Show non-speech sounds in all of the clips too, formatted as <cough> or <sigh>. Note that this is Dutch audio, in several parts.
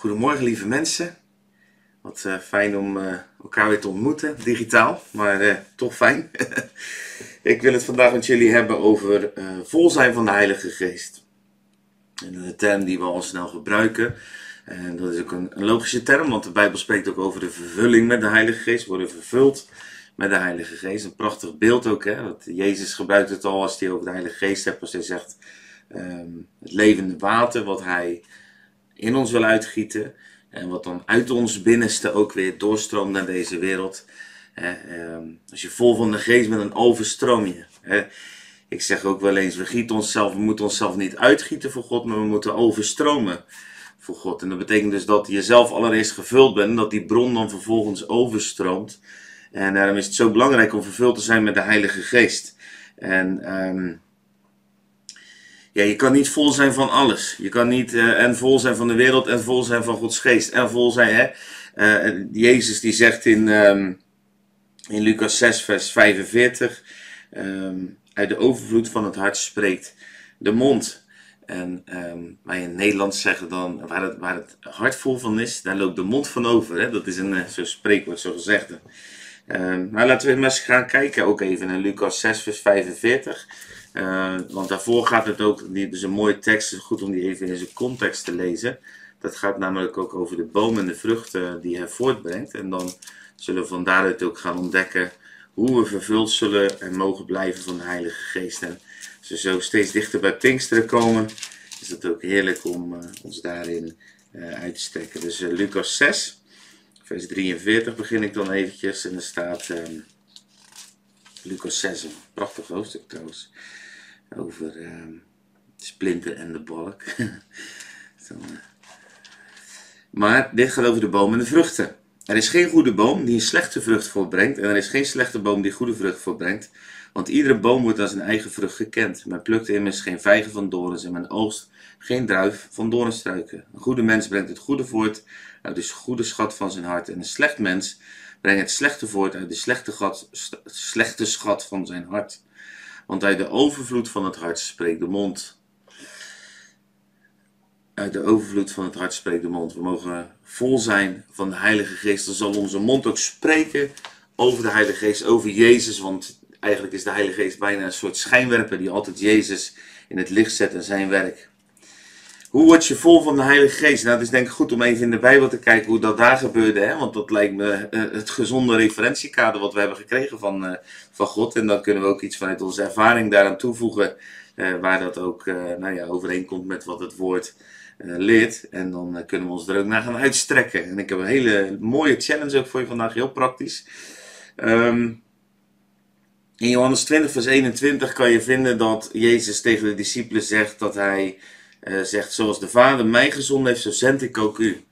Goedemorgen lieve mensen. Wat eh, fijn om eh, elkaar weer te ontmoeten, digitaal, maar eh, toch fijn. <laughs> ik wil het vandaag met jullie hebben over vol zijn van de Heilige Geest. En een term die we al snel gebruiken. En dat is ook een, een, logische term, want de Bijbel spreekt ook over de vervulling met de Heilige Geest. Worden vervuld met de Heilige Geest. Een prachtig beeld ook, hè? Want Jezus gebruikt het al als hij over de Heilige Geest hebt, als hij zegt ehm, het levende water wat hij in ons wil uitgieten. En wat dan uit ons binnenste ook weer doorstroomt naar deze wereld. Ehm, als je vol van de geest bent, dan overstroom je. Ik zeg ook wel eens, we gieten onszelf, we moeten onszelf niet uitgieten voor God, maar we moeten overstromen voor God. En dat betekent dus dat je zelf allereerst gevuld bent en dat die bron dan vervolgens overstroomt. En daarom is het zo belangrijk om vervuld te zijn met de Heilige Geest. En um, ja, je kan niet vol zijn van alles. Je kan niet uh, en vol zijn van de wereld en vol zijn van Gods geest. En vol zijn, hè. Uh, Jezus die zegt in, um, in Lucas 6 vers 45. Um, uit de overvloed van het hart spreekt de mond. En um, wij in Nederland zeggen dan, waar het, waar het hart vol van is, daar loopt de mond van over. Hè? Dat is een uh, zo'n spreekwoord, zo gezegd. Um, maar laten we eens gaan kijken ook even in Lucas 6 vers 45. Uh, want daarvoor gaat het ook, dus een mooie tekst, goed om die even in zijn context te lezen. Dat gaat namelijk ook over de boom en de vruchten die hij voortbrengt. En dan zullen we van daaruit ook gaan ontdekken hoe we vervuld zullen en mogen blijven van de Heilige Geest. En als we zo steeds dichter bij Pinksteren komen, is het ook heerlijk om uh, ons daarin uh, uit te strekken. Dus Lucas 6, vers 43 begin ik dan eventjes. En er staat um, Lucas 6, een prachtig hoofdstuk trouwens over uh, Splinter en de balk. <laughs> Uh. Maar dit gaat over de boom en de vruchten. Er is geen goede boom die een slechte vrucht voortbrengt en er is geen slechte boom die goede vrucht voortbrengt. Want iedere boom wordt als zijn eigen vrucht gekend. Men plukt immers geen vijgen van dorens en men oogst geen druif van doornstruiken. Een goede mens brengt het goede voort uit de goede schat van zijn hart. En een slecht mens brengt het slechte voort uit de slechte, gat, slechte schat van zijn hart. Want uit de overvloed van het hart spreekt de mond. Uit de overvloed van het hart spreekt de mond. We mogen vol zijn van de Heilige Geest. Dan zal onze mond ook spreken over de Heilige Geest, over Jezus. Want eigenlijk is de Heilige Geest bijna een soort schijnwerper die altijd Jezus in het licht zet en zijn werk. Hoe word je vol van de Heilige Geest? Nou, het is denk ik goed om even in de Bijbel te kijken hoe dat daar gebeurde. Hè? Want dat lijkt me uh, het gezonde referentiekader wat we hebben gekregen van, uh, van God. En dan kunnen we ook iets vanuit onze ervaring daaraan toevoegen. Uh, waar dat ook nou ja, overeenkomt met wat het woord leert. En dan kunnen we ons er ook naar gaan uitstrekken. En ik heb een hele mooie challenge ook voor je vandaag, heel praktisch. Um, in Johannes 20, vers 21 kan je vinden dat Jezus tegen de discipelen zegt dat hij uh, zegt, zoals de Vader mij gezonden heeft, zo zend ik ook u.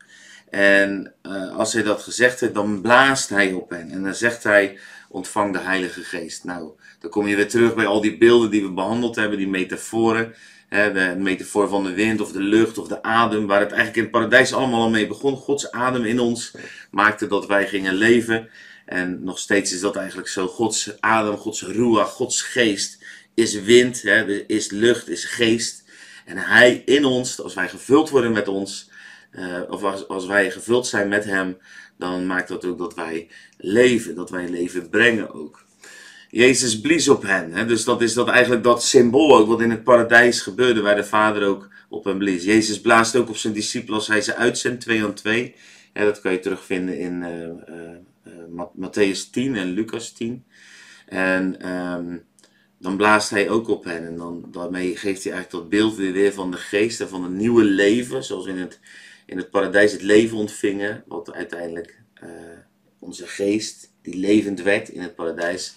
En uh, als hij dat gezegd heeft, dan blaast hij op hen. En dan zegt hij, ontvang de Heilige Geest. Nou, dan kom je weer terug bij al die beelden die we behandeld hebben, die metaforen. Hè, de metafoor van de wind of de lucht of de adem, waar het eigenlijk in het paradijs allemaal al mee begon. Gods adem in ons maakte dat wij gingen leven. En nog steeds is dat eigenlijk zo. Gods adem, Gods ruach, Gods geest is wind, hè, is lucht, is geest. En Hij in ons, als wij gevuld worden met ons, uh, of als, als wij gevuld zijn met Hem, dan maakt dat ook dat wij leven, dat wij leven brengen ook. Jezus blies op hen. Hè? Dus dat is dat eigenlijk dat symbool ook wat in het paradijs gebeurde, waar de Vader ook op hem blies. Jezus blaast ook op zijn discipelen als hij ze uitzendt, twee aan twee. Dat kan je terugvinden in uh, uh, Matthäus 10 en Lucas 10. En um, dan blaast hij ook op hen. En dan, daarmee geeft hij eigenlijk dat beeld weer van de geest en van een nieuwe leven. Zoals we in het, in het paradijs het leven ontvingen. Wat uiteindelijk uh, onze geest, die levend werd in het paradijs.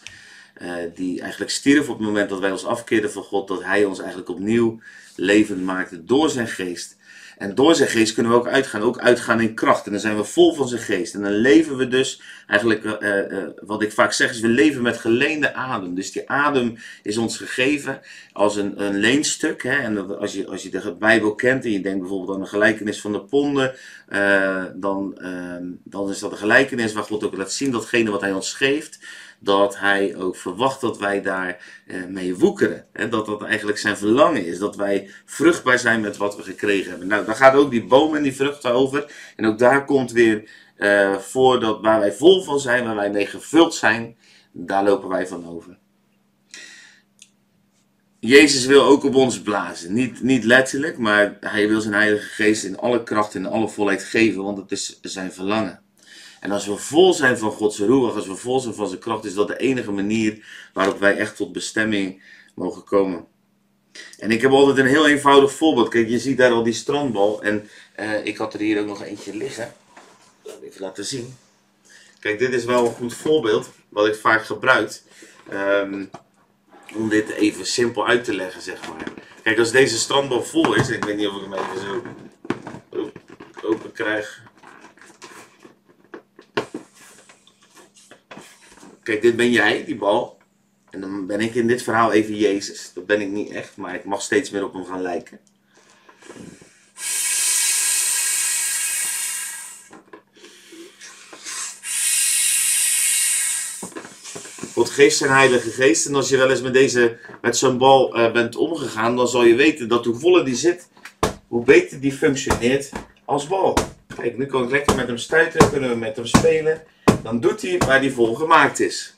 Uh, die eigenlijk stierf op het moment dat wij ons afkeerden van God. Dat hij ons eigenlijk opnieuw levend maakte door zijn geest. En door zijn geest kunnen we ook uitgaan, ook uitgaan in kracht. En dan zijn we vol van zijn geest. En dan leven we dus, eigenlijk uh, uh, wat ik vaak zeg is, we leven met geleende adem. Dus die adem is ons gegeven als een, een leenstuk. Hè? En als, je, als je de Bijbel kent en je denkt bijvoorbeeld aan de gelijkenis van de ponden, dan, dan is dat een gelijkenis waar God ook laat zien datgene wat hij ons geeft dat hij ook verwacht dat wij daar eh, mee woekeren. Dat dat eigenlijk zijn verlangen is. Dat wij vruchtbaar zijn met wat we gekregen hebben. Nou, daar gaat ook die boom en die vruchten over. En ook daar komt weer uh, voor dat waar wij vol van zijn, waar wij mee gevuld zijn, daar lopen wij van over. Jezus wil ook op ons blazen. Niet, niet letterlijk, maar hij wil zijn Heilige Geest in alle kracht en alle volheid geven, want het is zijn verlangen. En als we vol zijn van Gods roer, als we vol zijn van zijn kracht, is dat de enige manier waarop wij echt tot bestemming mogen komen. En ik heb altijd een heel eenvoudig voorbeeld. Kijk, je ziet daar al die strandbal. En uh, ik had er hier ook nog eentje liggen. Even laten zien. Kijk, dit is wel een goed voorbeeld wat ik vaak gebruik. Um, om dit even simpel uit te leggen, zeg maar. Kijk, als deze strandbal vol is, ik weet niet of ik hem even zo open krijg. Kijk, dit ben jij, die bal. En dan ben ik in dit verhaal even Jezus. Dat ben ik niet echt, maar ik mag steeds meer op hem gaan lijken. God geeft zijn Heilige Geest. En als je wel eens met, deze, met zo'n bal uh, bent omgegaan, dan zal je weten dat hoe voller die zit, hoe beter die functioneert als bal. Kijk, nu kan ik lekker met hem stuiten, kunnen we met hem spelen. Dan doet hij waar hij vol gemaakt is.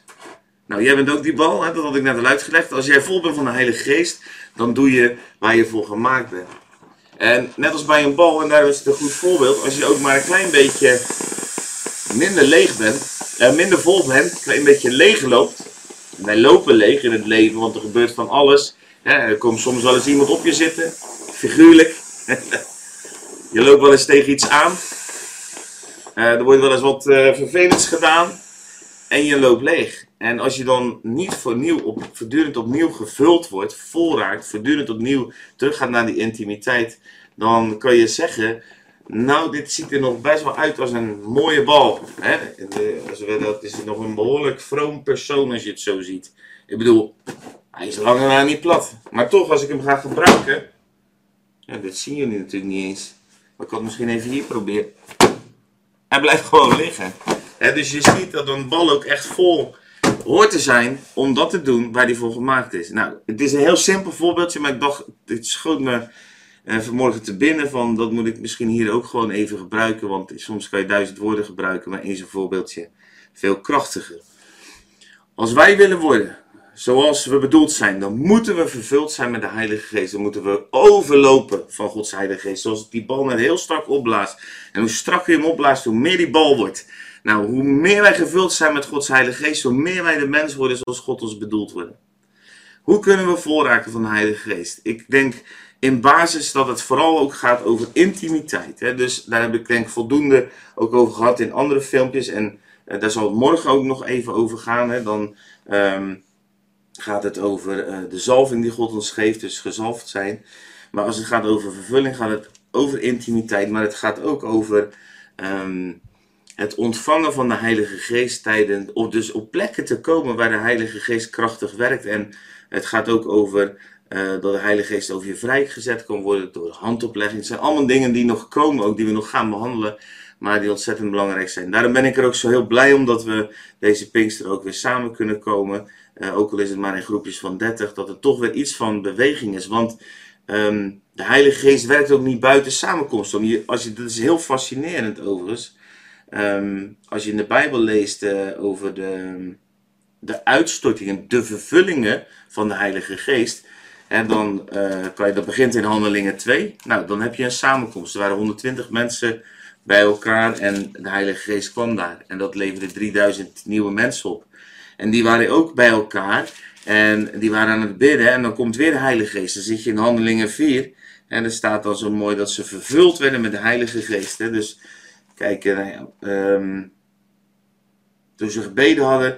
Nou, jij bent ook die bal, hè? dat had ik net al uitgelegd. Als jij vol bent van de Heilige Geest, dan doe je waar je voor gemaakt bent. En net als bij een bal, en daar is het een goed voorbeeld, als je ook maar een klein beetje minder leeg bent, uh, minder vol bent, een klein beetje leeg loopt. Wij lopen leeg in het leven, want er gebeurt van alles. er komt soms wel eens iemand op je zitten, figuurlijk. <laughs> je loopt wel eens tegen iets aan. Uh, er wordt wel eens wat uh, vervelends gedaan. En je loopt leeg. En als je dan niet op, voortdurend opnieuw gevuld wordt, vol raakt, voortdurend opnieuw teruggaat naar die intimiteit, dan kan je zeggen nou, dit ziet er nog best wel uit als een mooie bal. Hè? Dat is nog een behoorlijk vroom persoon als je het zo ziet. Ik bedoel, hij is langer na niet plat. Maar toch, als ik hem ga gebruiken. Ja, dit zien jullie natuurlijk niet eens. Maar ik kan het misschien even hier proberen. Hij blijft gewoon liggen. dus je ziet dat een bal ook echt vol hoort te zijn om dat te doen waar die voor gemaakt is. Nou, het is een heel simpel voorbeeldje, maar ik dacht, dit schoot me uh, vanmorgen te binnen van dat moet ik misschien hier ook gewoon even gebruiken. Want soms kan je duizend woorden gebruiken, maar één zo'n voorbeeldje veel krachtiger. Als wij willen worden zoals we bedoeld zijn, dan moeten we vervuld zijn met de Heilige Geest. Dan moeten we overlopen van Gods Heilige Geest. Zoals die bal net heel strak opblaast. En hoe strakker je hem opblaast, hoe meer die bal wordt. Nou, hoe meer wij gevuld zijn met Gods Heilige Geest, hoe meer wij de mens worden zoals God ons bedoeld worden. Hoe kunnen we voorraken van de Heilige Geest? Ik denk in basis dat het vooral ook gaat over intimiteit. Hè? Dus daar heb ik denk voldoende ook over gehad in andere filmpjes. En uh, daar zal het morgen ook nog even over gaan. Hè? Dan um, gaat het over uh, de zalving die God ons geeft, dus gezalfd zijn. Maar als het gaat over vervulling, gaat het over intimiteit. Maar het gaat ook over um, het ontvangen van de Heilige Geest tijdens, of dus op plekken te komen waar de Heilige Geest krachtig werkt. En het gaat ook over uh, dat de Heilige Geest over je vrijgezet kan worden door handoplegging. Het zijn allemaal dingen die nog komen, ook die we nog gaan behandelen, maar die ontzettend belangrijk zijn. Daarom ben ik er ook zo heel blij om dat we deze Pinkster ook weer samen kunnen komen. Uh, ook al is het maar in groepjes van 30, dat er toch weer iets van beweging is. Want um, de Heilige Geest werkt ook niet buiten samenkomst. Als je, dat is heel fascinerend overigens. Um, als je in de Bijbel leest uh, over de, de uitstortingen, de vervullingen van de Heilige Geest en dan uh, kan je, dat begint in Handelingen 2. Nou, dan heb je een samenkomst. Er waren 120 mensen bij elkaar en de Heilige Geest kwam daar. En dat leverde 3000 nieuwe mensen op. En die waren ook bij elkaar en die waren aan het bidden. En dan komt weer de Heilige Geest. Dan zit je in Handelingen 4. En er staat dan zo mooi dat ze vervuld werden met de Heilige Geest. Hè? Dus kijk, um, toen ze gebeden hadden,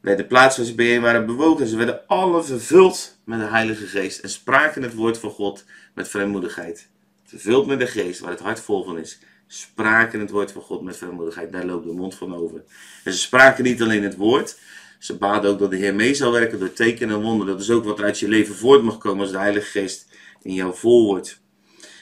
bij de plaats waar ze bijeen waren bewogen. Ze werden alle vervuld met de Heilige Geest en spraken het woord van God met vrijmoedigheid. Vervuld met de Geest, waar het hart vol van is. Spraken het woord van God met vrijmoedigheid. Daar loopt de mond van over. En ze spraken niet alleen het woord. Ze baden ook dat de Heer mee zou werken door tekenen en wonderen. Dat is ook wat uit je leven voort mag komen als de Heilige Geest in jou vol wordt.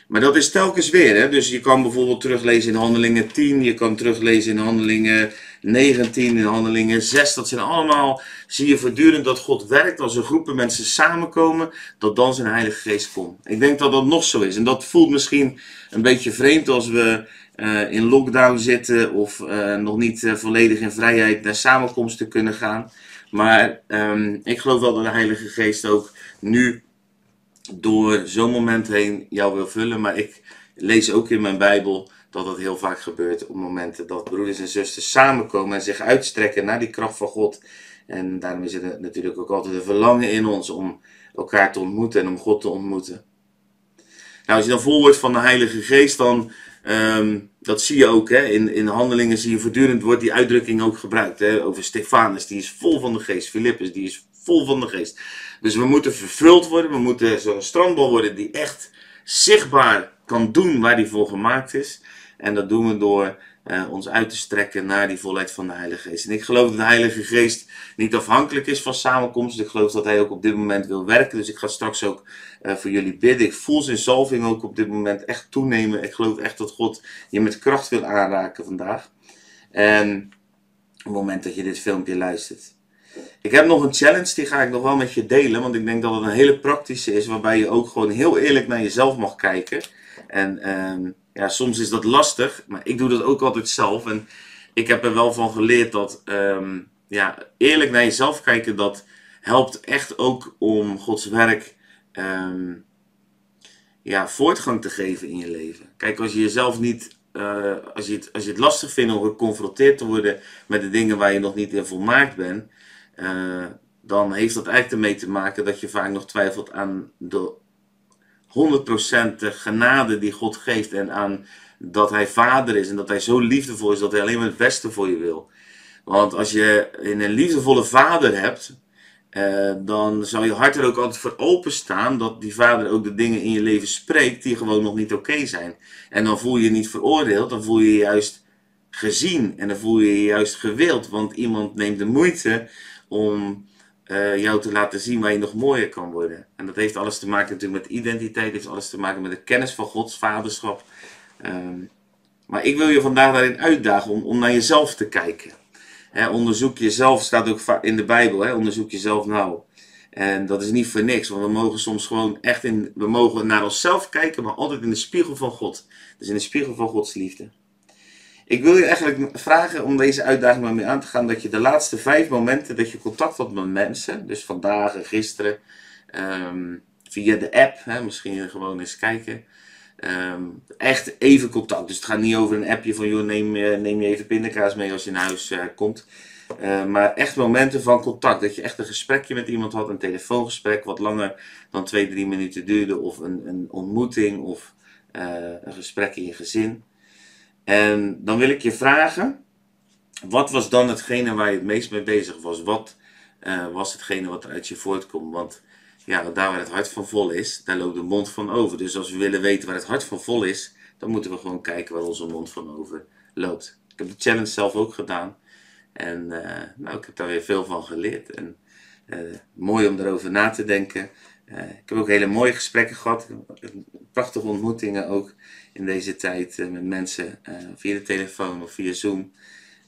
Maar dat is telkens weer. Hè? Dus je kan bijvoorbeeld teruglezen in Handelingen 10. Je kan teruglezen in Handelingen 19 in Handelingen 6. Dat zijn allemaal, zie je voortdurend dat God werkt als er groepen mensen samenkomen, dat dan zijn Heilige Geest komt. Ik denk dat dat nog zo is. En dat voelt misschien een beetje vreemd als we uh, in lockdown zitten of uh, nog niet uh, volledig in vrijheid naar samenkomsten kunnen gaan. Maar um, ik geloof wel dat de Heilige Geest ook nu door zo'n moment heen jou wil vullen. Maar ik lees ook in mijn Bijbel dat dat heel vaak gebeurt op momenten dat broeders en zusters samenkomen en zich uitstrekken naar die kracht van God. En daarom is er natuurlijk ook altijd een verlangen in ons om elkaar te ontmoeten en om God te ontmoeten. Nou, als je dan vol wordt van de Heilige Geest, dan, um, dat zie je ook, hè, in, in handelingen zie je voortdurend, wordt die uitdrukking ook gebruikt, hè, over Stefanus, die is vol van de Geest, Filippus, die is vol van de Geest. Dus we moeten vervuld worden, we moeten zo'n strandbal worden die echt zichtbaar kan doen waar die voor gemaakt is. En dat doen we door uh, ons uit te strekken naar die volheid van de Heilige Geest. En ik geloof dat de Heilige Geest niet afhankelijk is van samenkomsten. Ik geloof dat Hij ook op dit moment wil werken. Dus ik ga straks ook uh, voor jullie bidden. Ik voel zijn zalving ook op dit moment echt toenemen. Ik geloof echt dat God je met kracht wil aanraken vandaag. En op het moment dat je dit filmpje luistert. Ik heb nog een challenge, die ga ik nog wel met je delen. Want ik denk dat het een hele praktische is, waarbij je ook gewoon heel eerlijk naar jezelf mag kijken. En um, ja, soms is dat lastig, maar ik doe dat ook altijd zelf. En ik heb er wel van geleerd dat um, ja, eerlijk naar jezelf kijken, dat helpt echt ook om Gods werk um, ja, voortgang te geven in je leven. Kijk, als je jezelf niet, uh, als, je het, als je het lastig vindt om geconfronteerd te worden met de dingen waar je nog niet in volmaakt bent, uh, dan heeft dat eigenlijk ermee te maken dat je vaak nog twijfelt aan de 100% de genade die God geeft en aan dat Hij vader is en dat Hij zo liefdevol is dat Hij alleen maar het beste voor je wil. Want als je een liefdevolle vader hebt, eh, dan zal je hart er ook altijd voor openstaan dat die vader ook de dingen in je leven spreekt die gewoon nog niet oké zijn. En dan voel je je niet veroordeeld, dan voel je je juist gezien en dan voel je je juist gewild, want iemand neemt de moeite om uh, jou te laten zien waar je nog mooier kan worden. En dat heeft alles te maken natuurlijk met identiteit, heeft alles te maken met de kennis van Gods vaderschap. Um, maar ik wil je vandaag daarin uitdagen om, om naar jezelf te kijken. Onderzoek jezelf staat ook in de Bijbel, he, onderzoek jezelf nou. En dat is niet voor niks, want we mogen soms gewoon echt in, we mogen naar onszelf kijken, maar altijd in de spiegel van God. Dus in de spiegel van Gods liefde. Ik wil je eigenlijk vragen om deze uitdaging maar mee aan te gaan. Dat je de laatste vijf momenten dat je contact had met mensen. Dus vandaag en gisteren. Um, via de app. Hè, misschien gewoon eens kijken. Um, echt even contact. Dus het gaat niet over een appje van joh, neem, neem je even pindakaas mee als je naar huis uh, komt. Uh, maar echt momenten van contact. Dat je echt een gesprekje met iemand had. Een telefoongesprek wat langer dan twee, drie minuten duurde. Of een, een ontmoeting. Of een gesprek in je gezin. En dan wil ik je vragen, wat was dan hetgene waar je het meest mee bezig was? Wat uh, was hetgene wat er uit je voortkomt? Want ja, daar waar het hart van vol is, daar loopt de mond van over. Dus als we willen weten waar het hart van vol is, dan moeten we gewoon kijken waar onze mond van over loopt. Ik heb de challenge zelf ook gedaan. En uh, nou, ik heb daar weer veel van geleerd. En uh, mooi om erover na te denken. Uh, ik heb ook hele mooie gesprekken gehad. Prachtige ontmoetingen ook in deze tijd uh, met mensen uh, via de telefoon of via Zoom.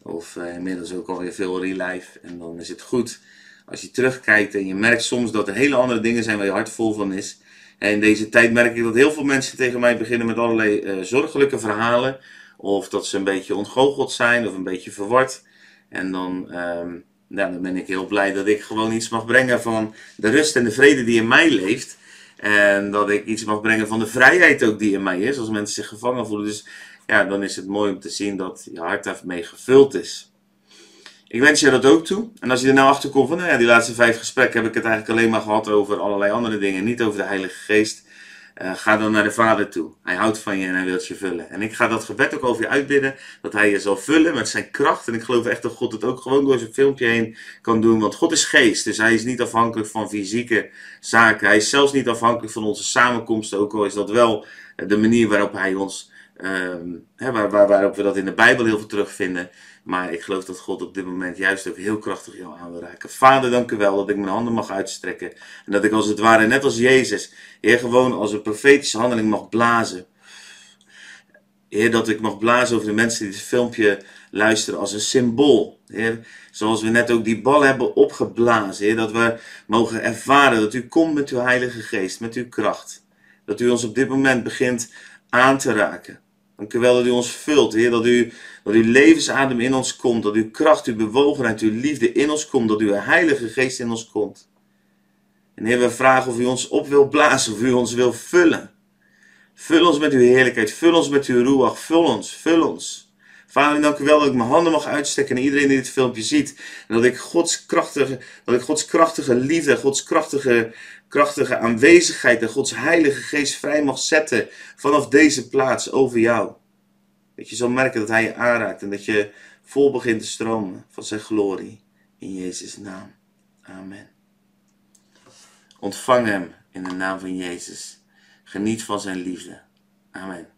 Of inmiddels ook alweer veel real life. En dan is het goed als je terugkijkt en je merkt soms dat er hele andere dingen zijn waar je hart vol van is. En in deze tijd merk ik dat heel veel mensen tegen mij beginnen met allerlei zorgelijke verhalen. Of dat ze een beetje ontgoocheld zijn of een beetje verward. En dan um, nou, dan ben ik heel blij dat ik gewoon iets mag brengen van de rust en de vrede die in mij leeft. En dat ik iets mag brengen van de vrijheid ook die in mij is, als mensen zich gevangen voelen. Dus ja, dan is het mooi om te zien dat je hart daarmee gevuld is. Ik wens je dat ook toe. En als je er nou achter komt van, nou ja, die laatste vijf gesprekken heb ik het eigenlijk alleen maar gehad over allerlei andere dingen. Niet over de Heilige Geest. Uh, ga dan naar de Vader toe. Hij houdt van je en hij wil je vullen. En ik ga dat gebed ook over je uitbidden. Dat hij je zal vullen met zijn kracht. En ik geloof echt dat God het ook gewoon door zijn filmpje heen kan doen. Want God is geest. Dus hij is niet afhankelijk van fysieke zaken. Hij is zelfs niet afhankelijk van onze samenkomsten. Ook al is dat wel de manier waarop hij ons. Um, hè, waar, waar, waarop we dat in de Bijbel heel veel terugvinden. Maar ik geloof dat God op dit moment juist ook heel krachtig jou aan wil raken. Vader, dank u wel dat ik mijn handen mag uitstrekken. En dat ik als het ware, net als Jezus, Heer, gewoon als een profetische handeling mag blazen. Heer, dat ik mag blazen over de mensen die dit filmpje luisteren als een symbool. Heer, zoals we net ook die bal hebben opgeblazen. Heer, dat we mogen ervaren dat u komt met uw Heilige Geest, met uw kracht. Dat u ons op dit moment begint aan te raken. Dank u wel dat u ons vult, Heer, dat, u, dat uw levensadem in ons komt, dat uw kracht, uw bewogenheid, uw liefde in ons komt, dat uw Heilige Geest in ons komt. En Heer, we vragen of u ons op wil blazen, of u ons wil vullen. Vul ons met uw heerlijkheid, vul ons met uw ruach, vul ons, vul ons. Vader, dank u wel dat ik mijn handen mag uitsteken naar iedereen die dit filmpje ziet. En dat ik Gods krachtige, dat ik Gods krachtige liefde, Gods krachtige, krachtige aanwezigheid en Gods heilige geest vrij mag zetten vanaf deze plaats over jou. Dat je zal merken dat Hij je aanraakt en dat je vol begint te stromen van zijn glorie. In Jezus' naam. Amen. Ontvang Hem in de naam van Jezus. Geniet van Zijn liefde. Amen.